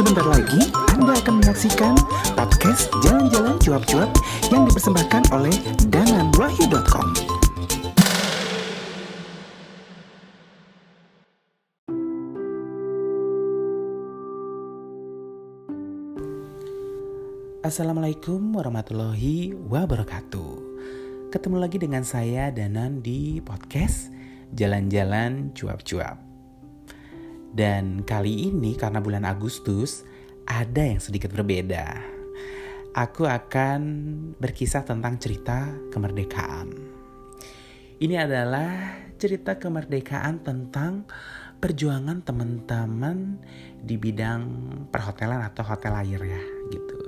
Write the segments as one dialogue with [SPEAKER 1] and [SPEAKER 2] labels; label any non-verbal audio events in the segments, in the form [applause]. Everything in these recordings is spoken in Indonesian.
[SPEAKER 1] Sebentar lagi Anda akan menyaksikan podcast Jalan-Jalan Cuap-Cuap yang dipersembahkan oleh dananwahyu.com. Assalamualaikum warahmatullahi wabarakatuh. Ketemu lagi dengan saya Danan di podcast Jalan-Jalan Cuap-Cuap. Dan kali ini karena bulan Agustus ada yang sedikit berbeda. Aku akan berkisah tentang cerita kemerdekaan. Ini adalah cerita kemerdekaan tentang perjuangan teman-teman di bidang perhotelan atau hotel air ya gitu.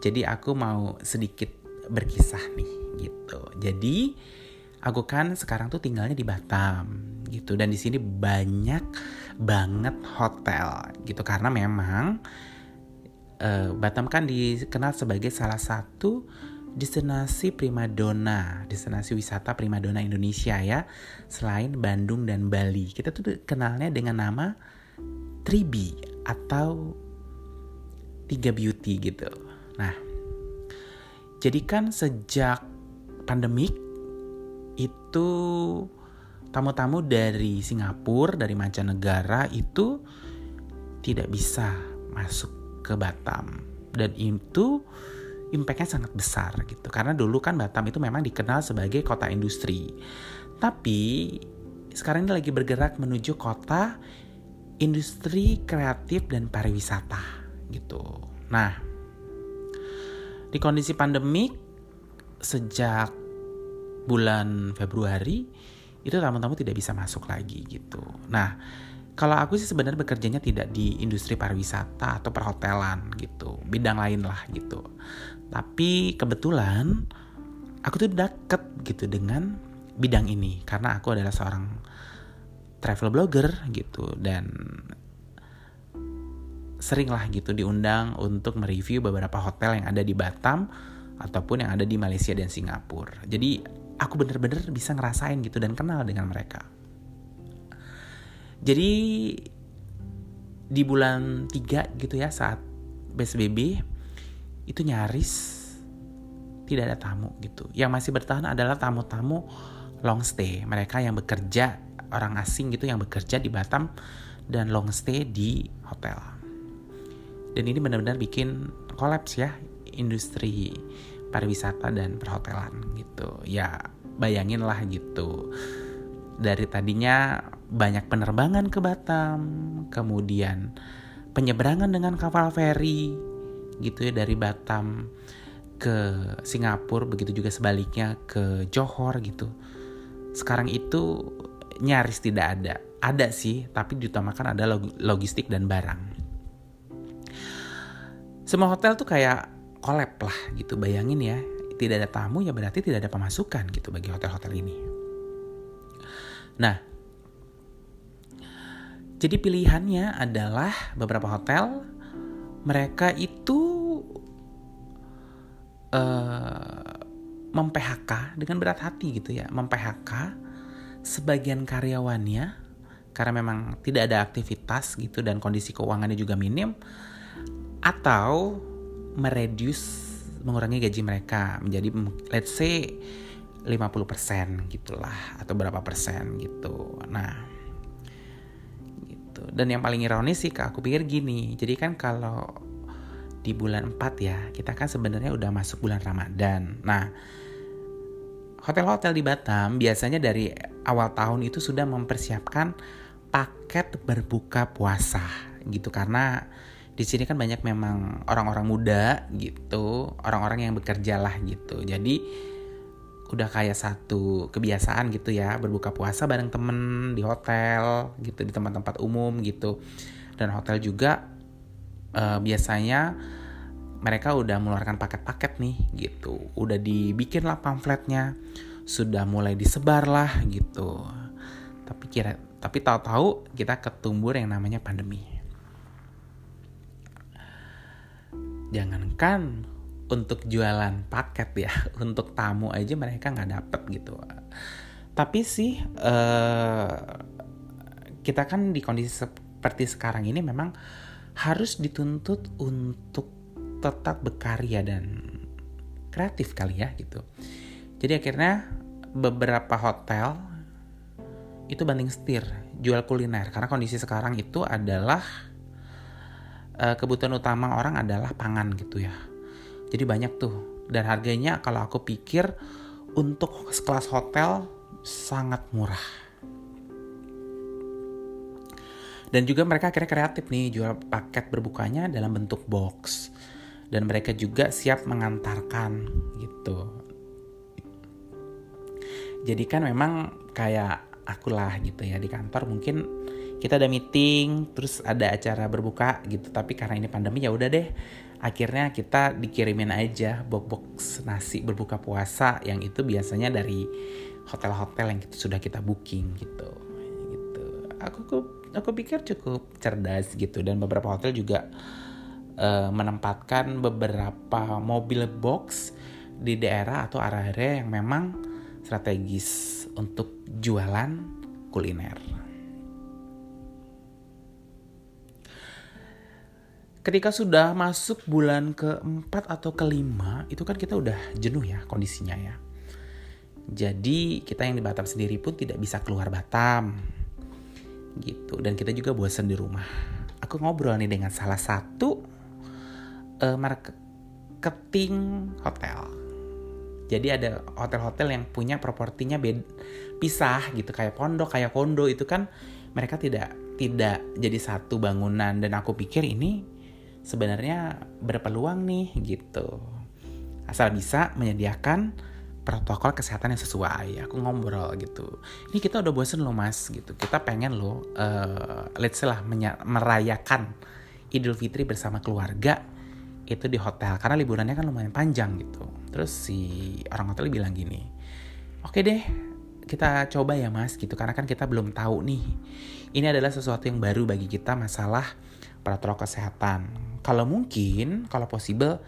[SPEAKER 1] Jadi aku mau sedikit berkisah nih gitu. Jadi aku kan sekarang tuh tinggalnya di Batam gitu dan di sini banyak banget hotel gitu karena memang uh, Batam kan dikenal sebagai salah satu destinasi primadona, destinasi wisata primadona Indonesia ya. Selain Bandung dan Bali. Kita tuh kenalnya dengan nama Tribi atau Tiga Beauty gitu. Nah, jadi kan sejak pandemik itu tamu-tamu dari Singapura, dari mancanegara itu tidak bisa masuk ke Batam. Dan itu impactnya sangat besar gitu. Karena dulu kan Batam itu memang dikenal sebagai kota industri. Tapi sekarang ini lagi bergerak menuju kota industri kreatif dan pariwisata gitu. Nah, di kondisi pandemik sejak bulan Februari itu tamu-tamu tidak bisa masuk lagi gitu. Nah, kalau aku sih sebenarnya bekerjanya tidak di industri pariwisata atau perhotelan gitu, bidang lain lah gitu. Tapi kebetulan aku tuh deket gitu dengan bidang ini karena aku adalah seorang travel blogger gitu dan sering lah gitu diundang untuk mereview beberapa hotel yang ada di Batam ataupun yang ada di Malaysia dan Singapura. Jadi aku bener-bener bisa ngerasain gitu dan kenal dengan mereka. Jadi di bulan 3 gitu ya saat PSBB itu nyaris tidak ada tamu gitu. Yang masih bertahan adalah tamu-tamu long stay. Mereka yang bekerja orang asing gitu yang bekerja di Batam dan long stay di hotel dan ini benar-benar bikin kolaps ya industri pariwisata dan perhotelan gitu. Ya bayangin lah gitu. Dari tadinya banyak penerbangan ke Batam kemudian penyeberangan dengan kapal feri gitu ya dari Batam ke Singapura begitu juga sebaliknya ke Johor gitu. Sekarang itu nyaris tidak ada. Ada sih tapi diutamakan ada logistik dan barang. Semua hotel tuh kayak kolab lah gitu. Bayangin ya tidak ada tamu ya berarti tidak ada pemasukan gitu bagi hotel-hotel ini. Nah jadi pilihannya adalah beberapa hotel. Mereka itu uh, mem-PHK dengan berat hati gitu ya mem-PHK sebagian karyawannya karena memang tidak ada aktivitas gitu dan kondisi keuangannya juga minim atau mereduce mengurangi gaji mereka menjadi let's say 50% gitulah atau berapa persen gitu. Nah, gitu. Dan yang paling ironis sih aku pikir gini. Jadi kan kalau di bulan 4 ya, kita kan sebenarnya udah masuk bulan Ramadan. Nah, hotel-hotel di Batam biasanya dari awal tahun itu sudah mempersiapkan paket berbuka puasa gitu karena di sini kan banyak memang orang-orang muda gitu, orang-orang yang bekerja lah gitu. Jadi udah kayak satu kebiasaan gitu ya berbuka puasa bareng temen di hotel gitu di tempat-tempat umum gitu. Dan hotel juga uh, biasanya mereka udah mengeluarkan paket-paket nih gitu. Udah dibikin lah pamfletnya sudah mulai disebar lah gitu. Tapi kira tapi tahu-tahu kita ketumbur yang namanya pandemi jangankan untuk jualan paket ya [laughs] untuk tamu aja mereka nggak dapet gitu tapi sih uh, kita kan di kondisi seperti sekarang ini memang harus dituntut untuk tetap berkarya dan kreatif kali ya gitu. Jadi akhirnya beberapa hotel itu banding setir jual kuliner karena kondisi sekarang itu adalah uh, kebutuhan utama orang adalah pangan gitu ya. Jadi banyak tuh dan harganya kalau aku pikir untuk sekelas hotel sangat murah. Dan juga mereka akhirnya kreatif nih jual paket berbukanya dalam bentuk box. Dan mereka juga siap mengantarkan gitu. Jadi kan memang kayak akulah gitu ya di kantor mungkin kita ada meeting terus ada acara berbuka gitu. Tapi karena ini pandemi ya udah deh. Akhirnya kita dikirimin aja box box nasi berbuka puasa yang itu biasanya dari hotel-hotel yang kita, sudah kita booking gitu. Gitu. Aku aku pikir cukup cerdas gitu. Dan beberapa hotel juga uh, menempatkan beberapa mobil box di daerah atau area-area yang memang strategis untuk jualan kuliner. Ketika sudah masuk bulan keempat atau kelima itu kan kita udah jenuh ya kondisinya ya. Jadi kita yang di Batam sendiri pun tidak bisa keluar Batam. Gitu. Dan kita juga bosan di rumah. Aku ngobrol nih dengan salah satu uh, marketing hotel. Jadi ada hotel-hotel yang punya propertinya bed pisah gitu. Kayak pondok kayak kondo itu kan mereka tidak tidak jadi satu bangunan. Dan aku pikir ini sebenarnya berpeluang nih gitu. Asal bisa menyediakan protokol kesehatan yang sesuai. Aku ngobrol gitu. Ini kita udah bosen loh mas gitu. Kita pengen loh, uh, let's say lah merayakan Idul Fitri bersama keluarga itu di hotel karena liburannya kan lumayan panjang gitu. Terus si orang hotel bilang gini, oke deh kita coba ya mas gitu karena kan kita belum tahu nih. Ini adalah sesuatu yang baru bagi kita masalah protokol kesehatan. Kalau mungkin kalau possible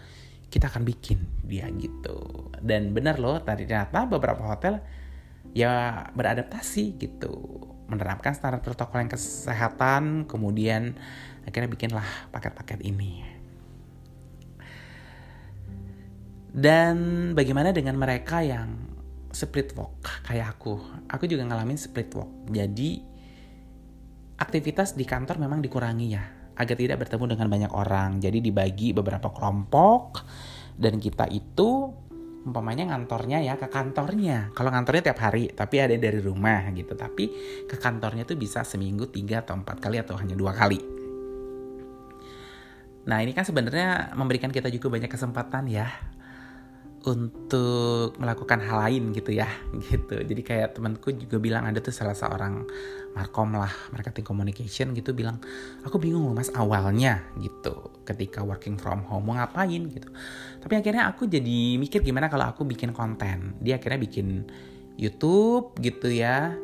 [SPEAKER 1] kita akan bikin dia gitu. Dan benar loh tadi ternyata beberapa hotel ya beradaptasi gitu. Menerapkan standar protokol yang kesehatan kemudian akhirnya bikinlah paket-paket ini. Dan bagaimana dengan mereka yang split walk kayak aku? Aku juga ngalamin split walk. Jadi aktivitas di kantor memang dikurangi ya agar tidak bertemu dengan banyak orang. Jadi dibagi beberapa kelompok dan kita itu umpamanya ngantornya ya ke kantornya. Kalau ngantornya tiap hari, tapi ada dari rumah gitu. Tapi ke kantornya tuh bisa seminggu tiga atau empat kali atau hanya dua kali. Nah ini kan sebenarnya memberikan kita juga banyak kesempatan ya untuk melakukan hal lain gitu ya [laughs] gitu. Jadi kayak temanku juga bilang ada tuh salah seorang markom lah marketing communication gitu bilang aku bingung loh mas awalnya gitu ketika working from home mau ngapain gitu. Tapi akhirnya aku jadi mikir gimana kalau aku bikin konten. Dia akhirnya bikin YouTube gitu ya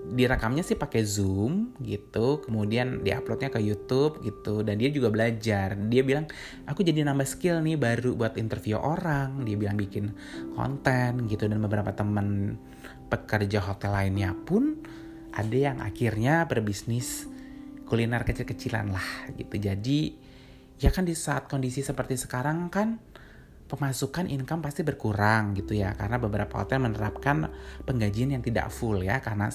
[SPEAKER 1] direkamnya sih pakai Zoom gitu, kemudian diuploadnya ke YouTube gitu, dan dia juga belajar. Dia bilang, aku jadi nambah skill nih baru buat interview orang. Dia bilang bikin konten gitu, dan beberapa teman pekerja hotel lainnya pun ada yang akhirnya berbisnis kuliner kecil-kecilan lah gitu. Jadi ya kan di saat kondisi seperti sekarang kan pemasukan income pasti berkurang gitu ya karena beberapa hotel menerapkan penggajian yang tidak full ya karena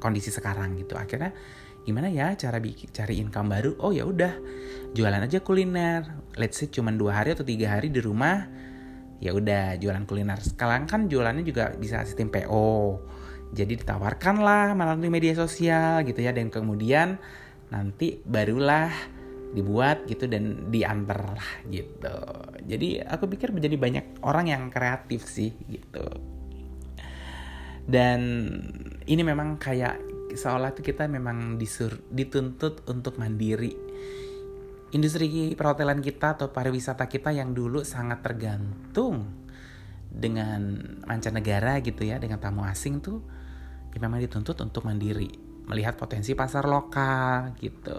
[SPEAKER 1] kondisi sekarang gitu. Akhirnya gimana ya cara bikin cari income baru? Oh ya udah jualan aja kuliner. Let's say cuma dua hari atau tiga hari di rumah ya udah jualan kuliner. Sekarang kan jualannya juga bisa sistem PO jadi ditawarkan lah melalui media sosial gitu ya. Dan kemudian nanti barulah dibuat gitu dan diantar lah gitu. Jadi aku pikir menjadi banyak orang yang kreatif sih gitu. Dan ini memang kayak seolah itu kita memang disur, dituntut untuk mandiri. Industri perhotelan kita atau pariwisata kita yang dulu sangat tergantung dengan mancanegara gitu ya dengan tamu asing tuh ya memang dituntut untuk mandiri melihat potensi pasar lokal gitu.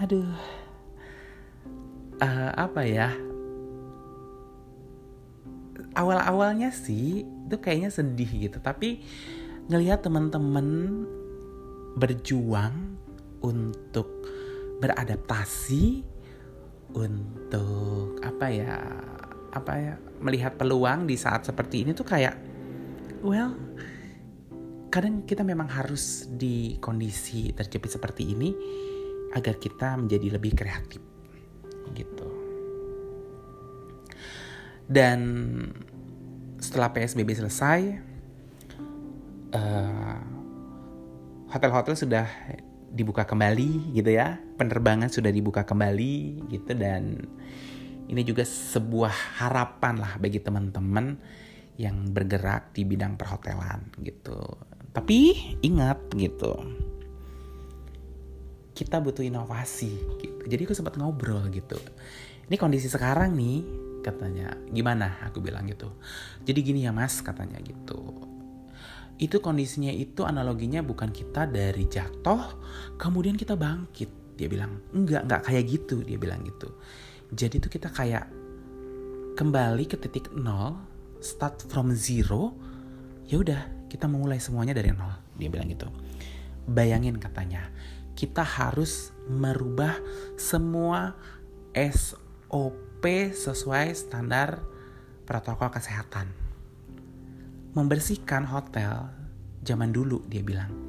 [SPEAKER 1] Aduh uh, apa ya? Awal-awalnya sih itu kayaknya sedih gitu. Tapi ngelihat teman-teman berjuang untuk beradaptasi untuk apa ya apa ya melihat peluang di saat seperti ini tuh kayak well kadang kita memang harus di kondisi terjepit seperti ini agar kita menjadi lebih kreatif dan setelah PSBB selesai uh, hotel-hotel sudah dibuka kembali gitu ya. Penerbangan sudah dibuka kembali gitu. Dan ini juga sebuah harapan lah bagi teman-teman yang bergerak di bidang perhotelan gitu. Tapi ingat gitu kita butuh inovasi gitu. Jadi aku sempat ngobrol gitu. Ini kondisi sekarang nih katanya gimana? Aku bilang gitu. Jadi gini ya mas katanya gitu. Itu kondisinya itu analoginya bukan kita dari jatuh kemudian kita bangkit. Dia bilang enggak enggak kayak gitu dia bilang gitu. Jadi itu kita kayak kembali ke titik nol start from zero ya udah kita memulai semuanya dari nol dia bilang gitu. Bayangin katanya kita harus merubah semua SOP sesuai standar protokol kesehatan. Membersihkan hotel zaman dulu dia bilang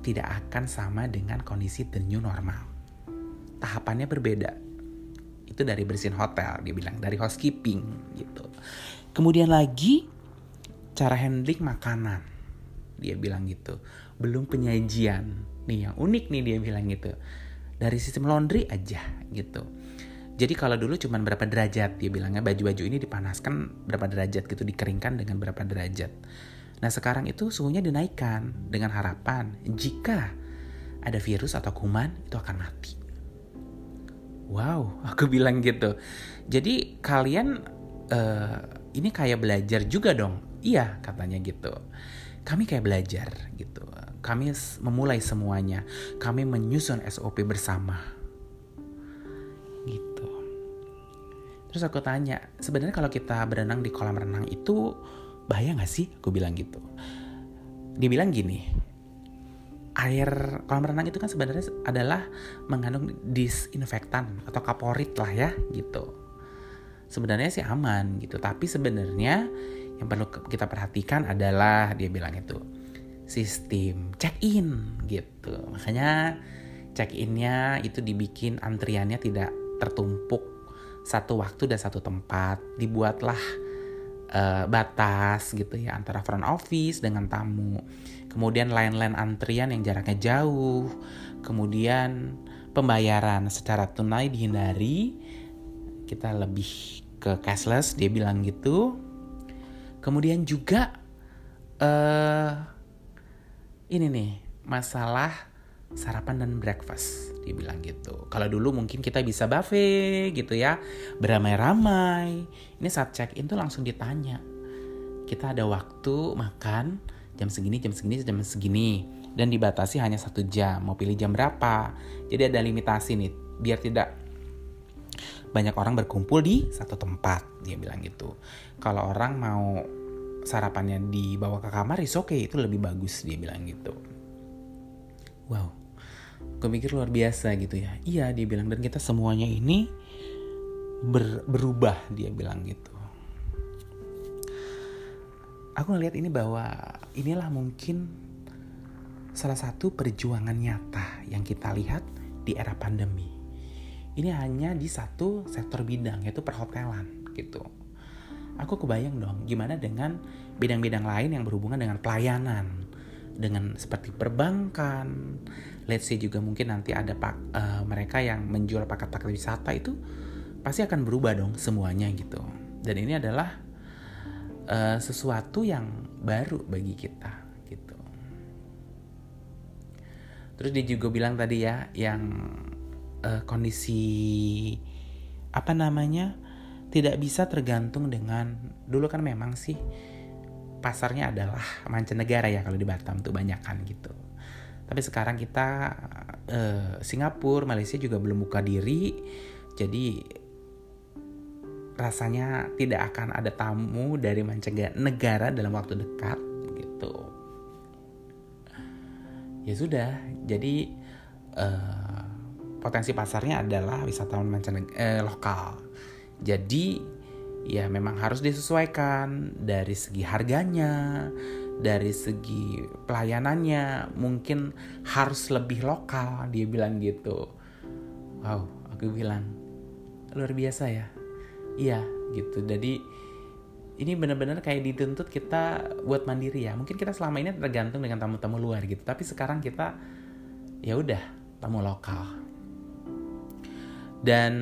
[SPEAKER 1] tidak akan sama dengan kondisi the new normal. Tahapannya berbeda. Itu dari bersihin hotel dia bilang dari housekeeping gitu. Kemudian lagi cara handling makanan. Dia bilang gitu. Belum penyajian. Nih yang unik nih dia bilang gitu. Dari sistem laundry aja gitu jadi kalau dulu cuma berapa derajat dia bilangnya baju-baju ini dipanaskan berapa derajat gitu dikeringkan dengan berapa derajat nah sekarang itu suhunya dinaikkan dengan harapan jika ada virus atau kuman itu akan mati wow [laughs] aku bilang gitu jadi kalian uh, ini kayak belajar juga dong iya katanya gitu kami kayak belajar gitu. Kami memulai semuanya. Kami menyusun SOP bersama. Terus aku tanya, sebenarnya kalau kita berenang di kolam renang itu bahaya gak sih? Aku bilang gitu. Dia bilang gini, air kolam renang itu kan sebenarnya adalah mengandung disinfektan atau kaporit lah ya gitu. Sebenarnya sih aman gitu, tapi sebenarnya yang perlu kita perhatikan adalah dia bilang itu sistem check-in gitu. Makanya check-innya itu dibikin antriannya tidak tertumpuk satu waktu dan satu tempat. Dibuatlah uh, batas gitu ya antara front office dengan tamu. Kemudian line-line antrian yang jaraknya jauh. Kemudian pembayaran secara tunai dihindari. Kita lebih ke cashless dia bilang gitu Kemudian juga uh, ini nih masalah sarapan dan breakfast dibilang gitu. Kalau dulu mungkin kita bisa buffet gitu ya, beramai-ramai. Ini saat check in tuh langsung ditanya. Kita ada waktu makan jam segini, jam segini, jam segini. Dan dibatasi hanya satu jam. Mau pilih jam berapa. Jadi ada limitasi nih. Biar tidak banyak orang berkumpul di satu tempat dia bilang gitu kalau orang mau sarapannya dibawa ke kamar is oke okay, itu lebih bagus dia bilang gitu wow gue mikir luar biasa gitu ya. Iya dia bilang dan kita semuanya ini ber, berubah dia bilang gitu. Aku ngeliat ini bahwa inilah mungkin salah satu perjuangan nyata yang kita lihat di era pandemi. Ini hanya di satu sektor bidang yaitu perhotelan gitu. Aku kebayang dong gimana dengan bidang-bidang lain yang berhubungan dengan pelayanan, dengan seperti perbankan, let's say juga mungkin nanti ada pak uh, mereka yang menjual paket-paket wisata itu pasti akan berubah dong semuanya gitu. Dan ini adalah uh, sesuatu yang baru bagi kita gitu. Terus dia juga bilang tadi ya yang uh, kondisi apa namanya tidak bisa tergantung dengan dulu kan memang sih pasarnya adalah mancanegara ya kalau di Batam tuh banyak kan gitu. Tapi sekarang kita uh, Singapura, Malaysia juga belum buka diri. Jadi rasanya tidak akan ada tamu dari mancanegara dalam waktu dekat gitu. Ya sudah, jadi uh, potensi pasarnya adalah wisatawan mancanegara eh, lokal. Jadi ya memang harus disesuaikan dari segi harganya, dari segi pelayanannya, mungkin harus lebih lokal. Dia bilang gitu. Wow, aku bilang luar biasa ya. Iya, gitu. Jadi ini benar-benar kayak dituntut kita buat mandiri ya. Mungkin kita selama ini tergantung dengan tamu-tamu luar gitu, tapi sekarang kita ya udah tamu lokal. Dan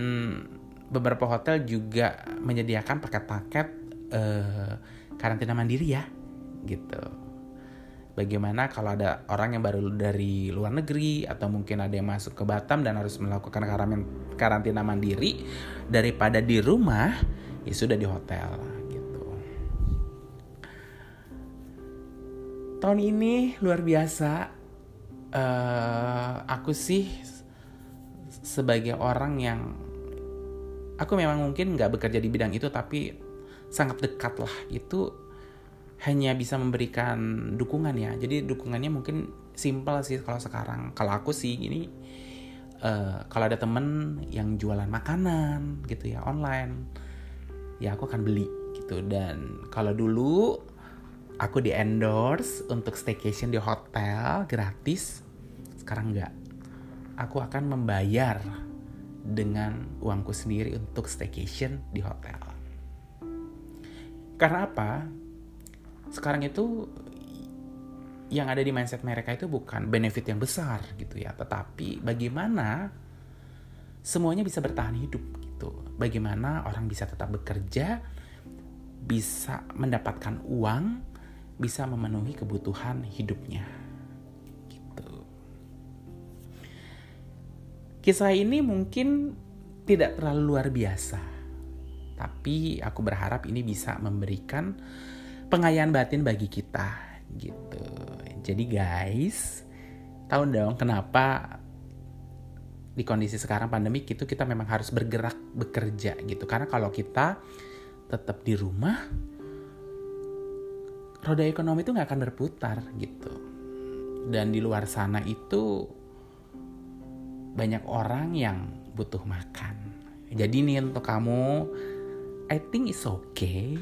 [SPEAKER 1] beberapa hotel juga menyediakan paket-paket uh, karantina mandiri ya gitu. Bagaimana kalau ada orang yang baru dari luar negeri atau mungkin ada yang masuk ke Batam dan harus melakukan karantina mandiri daripada di rumah ya sudah di hotel gitu. Tahun ini luar biasa. Uh, aku sih sebagai orang yang aku memang mungkin nggak bekerja di bidang itu tapi sangat dekat lah. Itu hanya bisa memberikan dukungan ya. Jadi dukungannya mungkin simpel sih kalau sekarang. Kalau aku sih ini uh, kalau ada temen yang jualan makanan gitu ya online ya aku akan beli gitu. Dan kalau dulu aku di endorse untuk staycation di hotel gratis sekarang nggak. Aku akan membayar dengan uangku sendiri untuk staycation di hotel. Karena apa? Sekarang itu yang ada di mindset mereka itu bukan benefit yang besar gitu ya, tetapi bagaimana semuanya bisa bertahan hidup gitu. Bagaimana orang bisa tetap bekerja, bisa mendapatkan uang, bisa memenuhi kebutuhan hidupnya. Kisah ini mungkin tidak terlalu luar biasa, tapi aku berharap ini bisa memberikan pengayaan batin bagi kita gitu. Jadi guys, tahu dong kenapa di kondisi sekarang pandemi itu kita memang harus bergerak bekerja gitu. Karena kalau kita tetap di rumah, roda ekonomi itu nggak akan berputar gitu. Dan di luar sana itu banyak orang yang butuh makan. Jadi nih untuk kamu, I think it's okay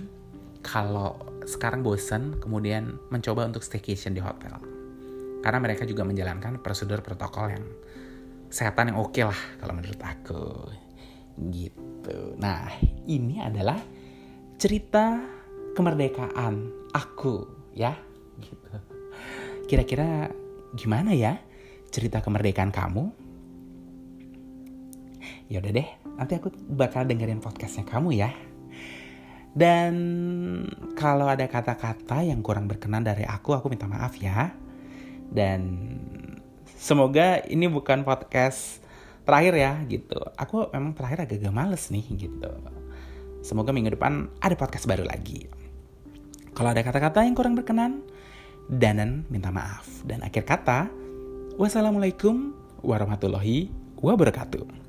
[SPEAKER 1] kalau sekarang bosan kemudian mencoba untuk staycation di hotel. Karena mereka juga menjalankan prosedur protokol yang kesehatan yang oke okay lah kalau menurut aku. Gitu. Nah, ini adalah cerita kemerdekaan aku ya. Gitu. Kira-kira gimana ya cerita kemerdekaan kamu? Ya udah deh, nanti aku bakal dengerin podcastnya kamu ya. Dan kalau ada kata-kata yang kurang berkenan dari aku, aku minta maaf ya. Dan semoga ini bukan podcast terakhir ya gitu. Aku memang terakhir agak-agak males nih gitu. Semoga minggu depan ada podcast baru lagi. Kalau ada kata-kata yang kurang berkenan, Danan minta maaf. Dan akhir kata, wassalamualaikum warahmatullahi wabarakatuh.